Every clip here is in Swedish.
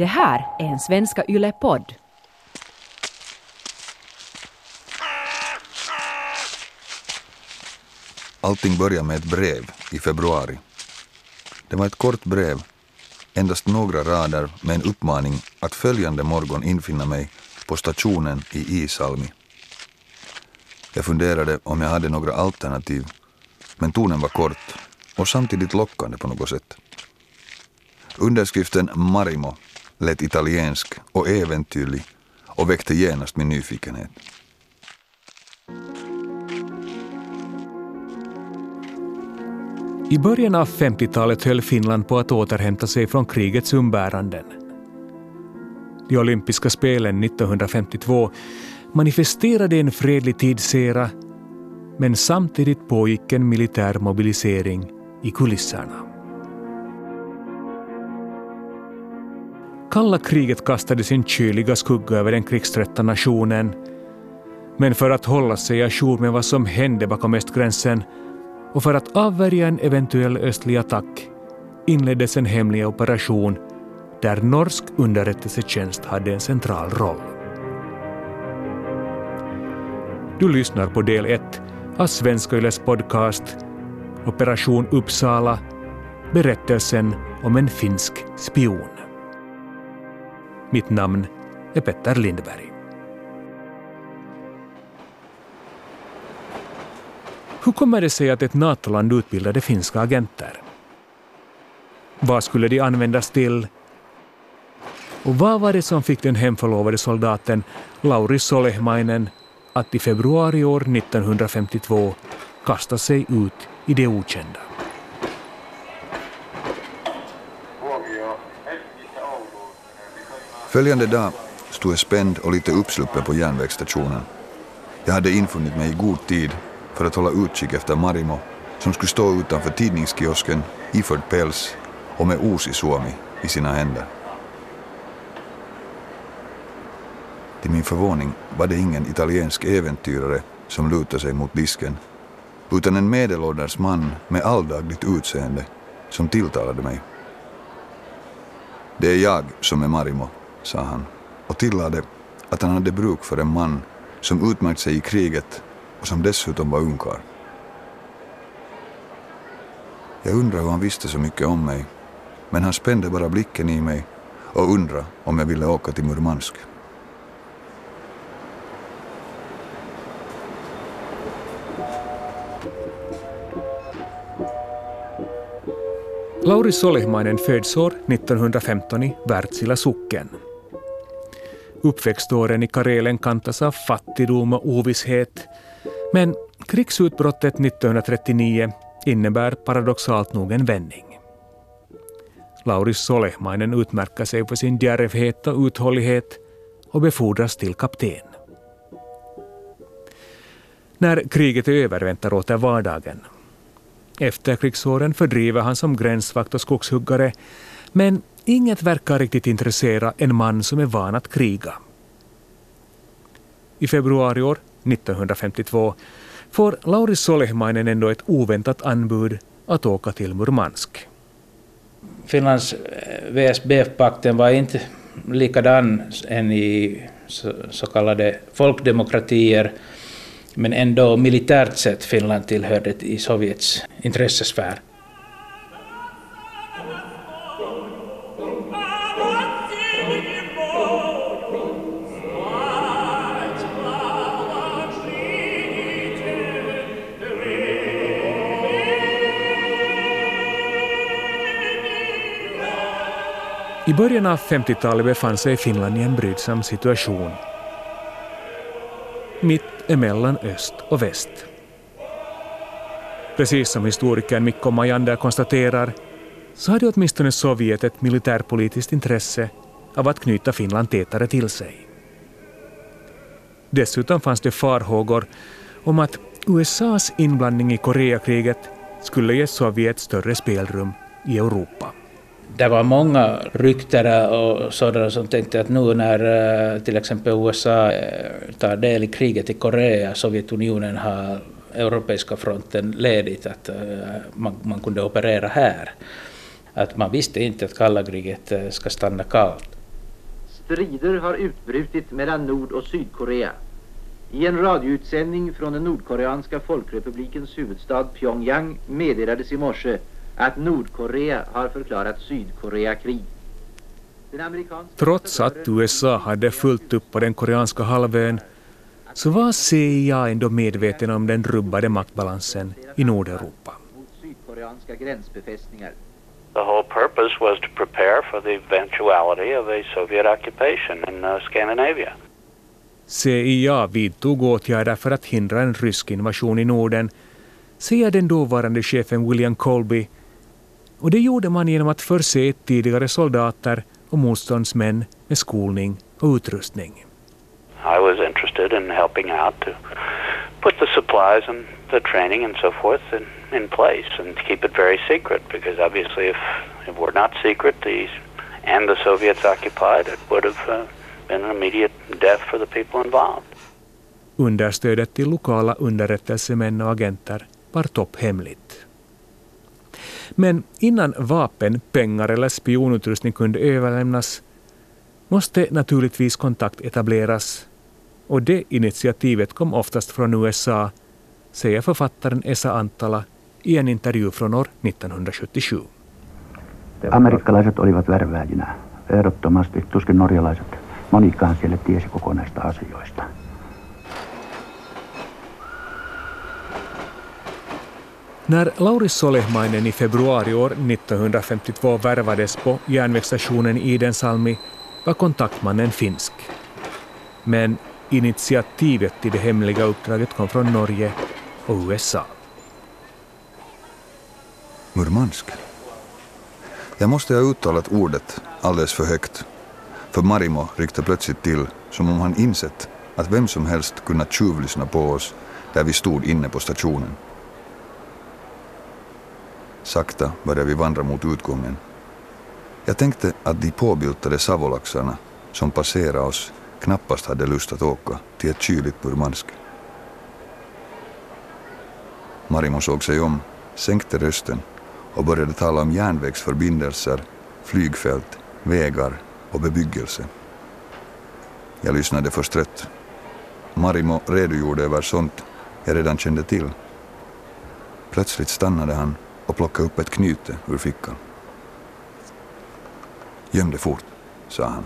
Det här är en Svenska Yle-podd. Allting började med ett brev i februari. Det var ett kort brev, endast några rader med en uppmaning att följande morgon infinna mig på stationen i Isalmi. Jag funderade om jag hade några alternativ, men tonen var kort och samtidigt lockande på något sätt. Underskriften Marimo lät italiensk och äventyrlig och väckte genast min nyfikenhet. I början av 50-talet höll Finland på att återhämta sig från krigets umbäranden. De olympiska spelen 1952 manifesterade en fredlig tidsera men samtidigt pågick en militär mobilisering i kulisserna. Kalla kriget kastade sin kyliga skugga över den krigströtta nationen men för att hålla sig ajour med vad som hände bakom östgränsen och för att avvärja en eventuell östlig attack inleddes en hemlig operation där norsk underrättelsetjänst hade en central roll. Du lyssnar på del 1 av Svenska Yles podcast Operation Uppsala, berättelsen om en finsk spion. Mitt namn är Petter Lindberg. Hur kommer det sig att ett NATO-land utbildade finska agenter? Vad skulle de användas till? Och vad var det som fick den hemförlovade soldaten Lauri Solehmainen att i februari år 1952 kasta sig ut i det okända? Följande dag stod jag spänd och lite uppsluppen på järnvägsstationen. Jag hade infunnit mig i god tid för att hålla utkik efter Marimo som skulle stå utanför tidningskiosken iförd päls och med Uusi Suomi i sina händer. Till min förvåning var det ingen italiensk äventyrare som lutade sig mot disken utan en medelålders man med alldagligt utseende som tilltalade mig. Det är jag som är Marimo, sa han och tillade att han hade bruk för en man som utmärkt sig i kriget och som dessutom var ungkarl. Jag undrar hur han visste så mycket om mig, men han spände bara blicken i mig och undrade om jag ville åka till Murmansk. Lauri Solihmainen föds år 1915 i Wärtsilä socken. Uppväxtåren i Karelen kantas av fattigdom och ovisshet men krigsutbrottet 1939 innebär paradoxalt nog en vändning. Lauris Solehmainen utmärker sig för sin djärvhet och uthållighet och befordras till kapten. När kriget är över väntar åter vardagen. Efter krigsåren fördriver han som gränsvakt och skogshuggare men inget verkar riktigt intressera en man som är van att kriga. I februari år 1952 får Lauri Solehmainen ändå ett oväntat anbud att åka till Murmansk. Finlands eh, VSBF-pakten var inte likadan än i så, så kallade folkdemokratier, men ändå militärt sett Finland tillhörde i Sovjets intressesfär. I början av 50-talet befann sig Finland i en brydsam situation. Mitt emellan öst och väst. Precis som historikern Mikko Majander konstaterar så hade åtminstone Sovjet ett militärpolitiskt intresse av att knyta Finland tätare till sig. Dessutom fanns det farhågor om att USAs inblandning i Koreakriget skulle ge Sovjet större spelrum i Europa det var många rykten och sådana som tänkte att nu när eh, till exempel USA eh, tar del i kriget i Korea, Sovjetunionen har europeiska fronten ledigt, att eh, man, man kunde operera här. Att man visste inte att kalla kriget ska stanna kallt. Strider har utbrutit mellan Nord- och Sydkorea. I en radioutsändning från den Nordkoreanska folkrepublikens huvudstad Pyongyang meddelades i morse att Nordkorea har förklarat Sydkorea krig. Trots att USA hade fullt upp på den koreanska halvön så var CIA ändå medveten om den rubbade maktbalansen i Nordeuropa. The whole purpose was to prepare for the eventuality of a Soviet occupation in uh, Scandinavia. CIA vidtog åtgärder för att hindra en rysk invasion i Norden, säger den dåvarande chefen William Colby. Och det gjorde man genom att förse tidigare soldater och motståndsmän med skolning och utrustning. I was interested in helping out to put the supplies and the training and so forth in, in place and to keep it very secret because obviously if it were not secret the, and the Soviets occupied it would have uh, been an immediate death for the people involved. Understödet till lokala underrättelsemän och agenter var topphemligt. Men innan vapen, pengar eller spionutrustning kunde överlämnas måste naturligtvis kontakt etableras och det initiativet kom oftast från USA, säger författaren Esa Antala i en intervju från år 1977. Amerikkalaiset olivat värväjinä, ehdottomasti, tuskin norjalaiset. Monikaan siellä tiesi kokonaista asioista. När Lauri Solehmainen i februari år 1952 värvades på järnvägsstationen Idensalmi var kontaktmannen finsk. Men initiativet till det hemliga uppdraget kom från Norge och USA. Murmansk. Jag måste ha uttalat ordet alldeles för högt. För Marimo ryckte plötsligt till som om han insett att vem som helst kunnat tjuvlyssna på oss där vi stod inne på stationen. Sakta började vi vandra mot utgången. Jag tänkte att de påbyltade savolaxarna som passerade oss knappast hade lust att åka till ett kyligt Murmansk. Marimo såg sig om, sänkte rösten och började tala om järnvägsförbindelser, flygfält, vägar och bebyggelse. Jag lyssnade förstrött. Marimo redogjorde över sånt jag redan kände till. Plötsligt stannade han och plockade upp ett knyte ur fickan. Göm det fort, sa han.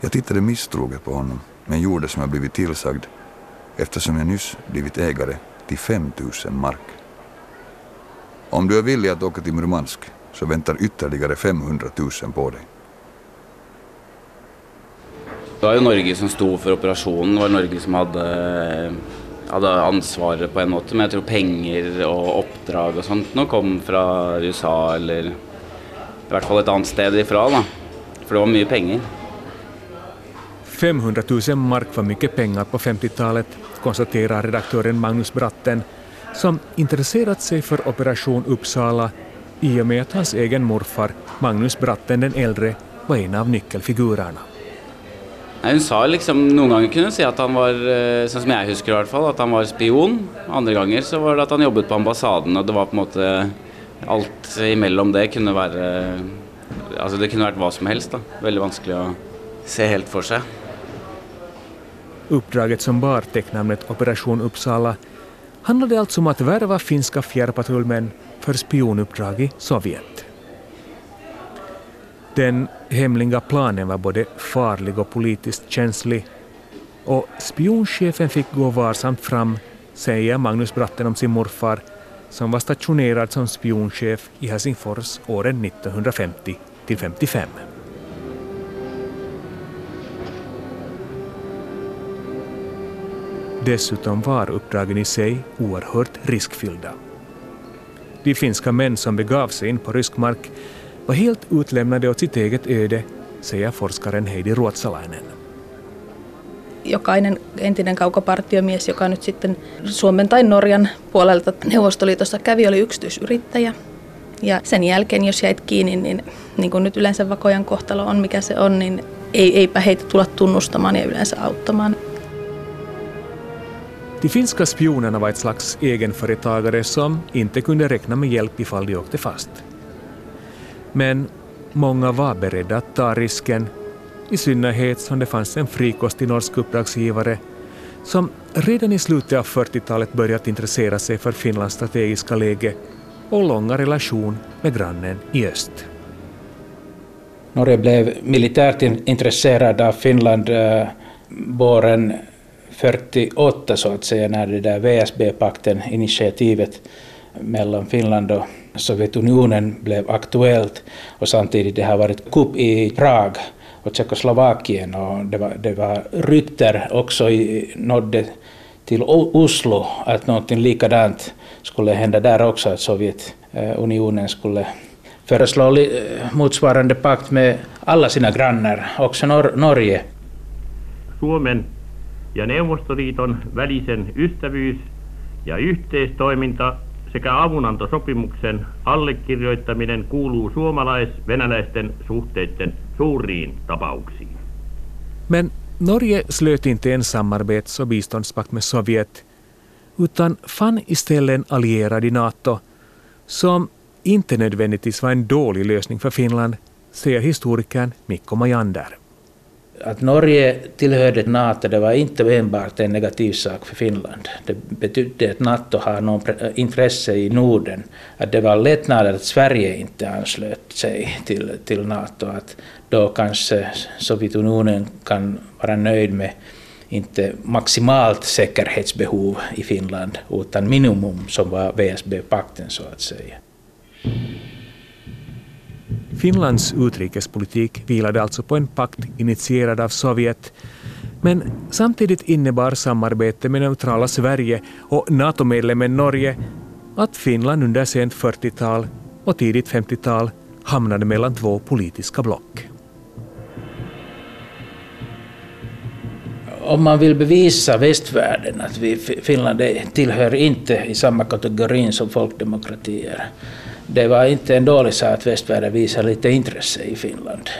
Jag tittade misstroget på honom, men gjorde som jag blivit tillsagd eftersom jag nyss blivit ägare till 5000 mark. Om du är villig att åka till Murmansk så väntar ytterligare 500 000 på dig. Det var ju Norge som stod för operationen, det var Norge som hade, eh, hade ansvaret på en måte. Men jag tror pengar och uppdrag och sånt nå kom från USA eller i hvert fall ett annat ställe ifrån. da. För det var mycket pengar. 500 000 mark var mycket pengar på 50-talet, konstaterar redaktören Magnus Bratten, som intresserat sig för Operation Uppsala i och med att hans egen morfar, Magnus Bratten den äldre, var en av nyckelfigurerna. Hun sa liksom Noen ganger kunne hun si at han var, eh, sånn som jeg husker i hvert fall, at han var spion. Andre ganger så var det at han jobbet på ambassaden, og det var på en måte Alt imellom det kunne være Altså det kunne vært hva som helst, da. Veldig vanskelig å se helt for seg. Uppdraget som bar tecknamnet Operation Uppsala handlade alltså om att värva finska fjärrpatrullmän för spionuppdrag i Sovjet. Den hemliga planen var både farlig och politiskt känslig och spionchefen fick gå varsamt fram, säger Magnus Bratten om sin morfar som var stationerad som spionchef i Helsingfors åren 1950 till 55. Dessutom var uppdragen i sig oerhört riskfyllda. De finska män som begav sig in på rysk mark var helt utlämnade åt sitt eget öde, säger forskaren Heidi Ruotsalainen. Jokainen entinen kaukopartiomies, joka nyt sitten Suomen tai Norjan puolelta Neuvostoliitossa kävi, oli yksityisyrittäjä. Ja sen jälkeen, jos jäit kiinni, niin, niin kuin nyt yleensä vakojan kohtalo on, mikä se on, niin ei, eipä heitä tulla tunnustamaan ja yleensä auttamaan. De finska spionerna var ett slags egenföretagare som inte kunde räkna med hjälp ifall de åkte fast. Men många var beredda att ta risken, i synnerhet som det fanns en frikostig norsk uppdragsgivare som redan i slutet av 40-talet börjat intressera sig för Finlands strategiska läge och långa relation med grannen i öst. Norge blev militärt intresserad av Finland eh, våren 48 så att säga när det där VSB-pakten, initiativet mellan Finland och Sovjetunionen blev aktuellt och samtidigt det har varit kupp i Prag och Tjeckoslovakien och det var, det var rykter också i, nådde till Oslo att någonting likadant skulle hända där också, att Sovjetunionen skulle föreslå motsvarande pakt med alla sina grannar, också Nor Norge. Suomen ja Neuvostoliiton välisen ystävyys ja yhteistoiminta sekä avunantosopimuksen allekirjoittaminen kuuluu suomalais-venäläisten suhteiden suuriin tapauksiin. Men Norge slöt inte en samarbets och biståndspakt med Sovjet utan fann istället en allierad i NATO som inte nödvändigtvis var en dålig lösning för Finland, säger historikern Mikko Majander att Norge tillhörde NATO det var inte enbart en negativ sak för Finland. Det betydde att NATO har något eh, intresse i Norden. Att det var lättnad att Sverige inte anslöt sig till, till NATO. Att då kanske Sovjetunionen kan vara nöjd med inte maximalt säkerhetsbehov i Finland utan minimum som var VSB-pakten så att säga. Finlands utrikespolitik vilade alltså på en pakt initierad av Sovjet, men samtidigt innebar samarbete med neutrala Sverige och NATO-medlemmen Norge att Finland under sent 40-tal och tidigt 50-tal hamnade mellan två politiska block. Om man vill bevisa västvärlden att vi, Finland tillhör inte i samma kategori som folkdemokratier det var inte en dålig sak att västvärlden visade lite intresse i Finland.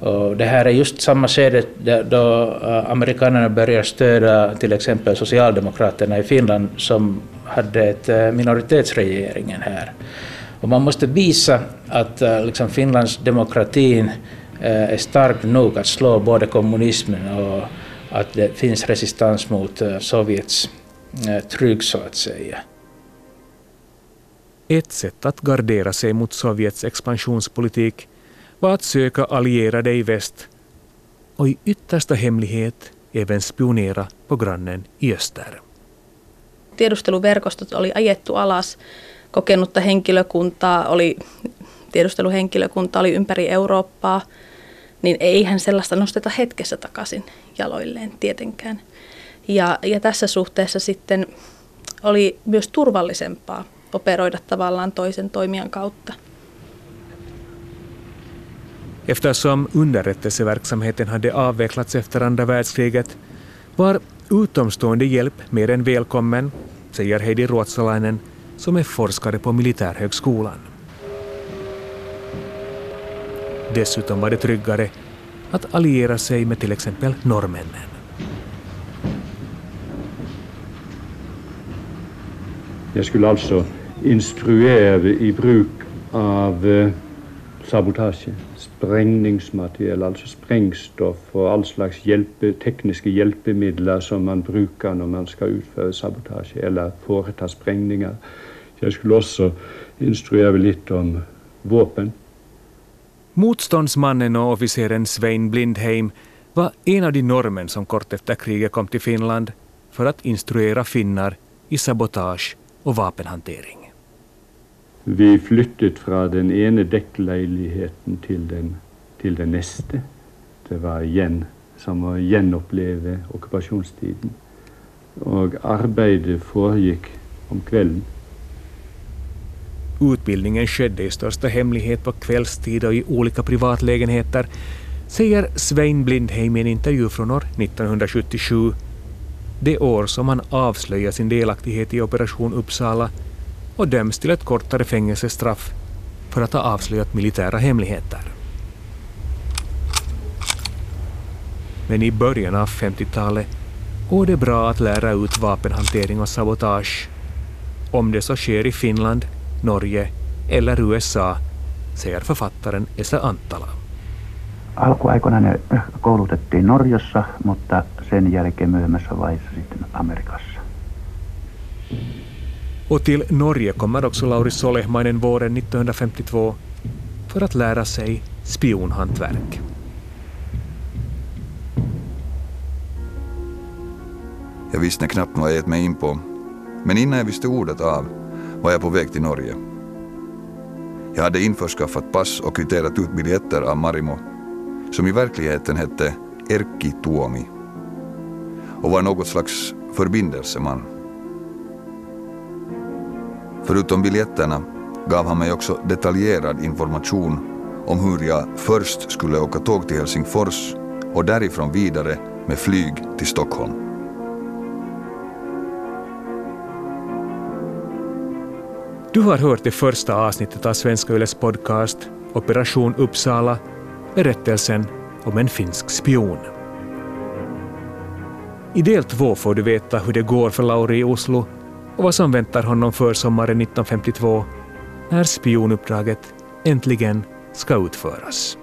Och det här är just samma skede då eh, amerikanerna börjar stödja till exempel Socialdemokraterna i Finland som hade ett eh, minoritetsregeringen här. Och man måste visa att eh, liksom Finlands demokratin är stark nog att slå både kommunismen och att det finns resistans mot Sovjets tryck så att säga. Ett sätt att gardera sig mot Sovjets expansionspolitik var att söka allierade i väst och i yttersta hemlighet även spionera på grannen i öster. Tiedusteluverkostot oli ajettu alas, kokenutta henkilökuntaa oli, tiedusteluhenkilökunta oli ympäri Eurooppaa, niin eihän sellaista nosteta hetkessä takaisin jaloilleen tietenkään. Ja, ja tässä suhteessa sitten oli myös turvallisempaa operoida tavallaan toisen toimijan kautta. Eftersom underrättelseverksamheten hade avvecklats efter andra världskriget var utomstående hjälp mer än välkommen, säger Heidi Ruotsalainen som är forskare på Militärhögskolan. Dessutom var det tryggare att alliera sig med till exempel norrmännen. Jag skulle alltså instruerade i bruk av eh, sabotage, sprängningsmaterial, alltså sprängstoff och all slags hjälpe, tekniska hjälpmedel som man brukar när man ska utföra sabotage eller företa sprängningar. Jag skulle också instruera lite om vapen. Motståndsmannen och officeren Svein Blindheim var en av de norrmän som kort efter kriget kom till Finland för att instruera finnar i sabotage och vapenhantering. Vi flyttet fra den ene dekkleiligheten til den, til den neste. Det var igjen som å gjenoppleve okkupasjonstiden. Och arbeidet foregikk om kvällen. Utbildningen skedde i största hemlighet på kvällstid och i olika privatlägenheter, säger Svein Blindheim i en intervju från år 1977. Det år som han avslöjar sin delaktighet i Operation Uppsala och döms till ett kortare fängelsestraff för att ha avslöjat militära hemligheter. Men i början av 50-talet går det bra att lära ut vapenhantering och sabotage. Om det så sker i Finland, Norge eller USA, säger författaren Esa Antala. Alkuaikoina ne koulutettiin Norjassa, mutta sen jälkeen myöhemmässä vaiheessa sitten Amerikassa. Och till Norge kommer också Lauri Solehmainen våren 1952 för att lära sig spionhantverk. Jag visste knappt vad jag gett mig in på. Men innan jag visste ordet av var jag på väg till Norge. Jag hade införskaffat pass och kvitterat ut biljetter av Marimo, som i verkligheten hette Erkki Tuomi och var något slags förbindelseman. Förutom biljetterna gav han mig också detaljerad information om hur jag först skulle åka tåg till Helsingfors och därifrån vidare med flyg till Stockholm. Du har hört det första avsnittet av Svenska Yles podcast Operation Uppsala, berättelsen om en finsk spion. I del två får du veta hur det går för Lauri i Oslo och vad som väntar honom för sommaren 1952 när spionuppdraget äntligen ska utföras.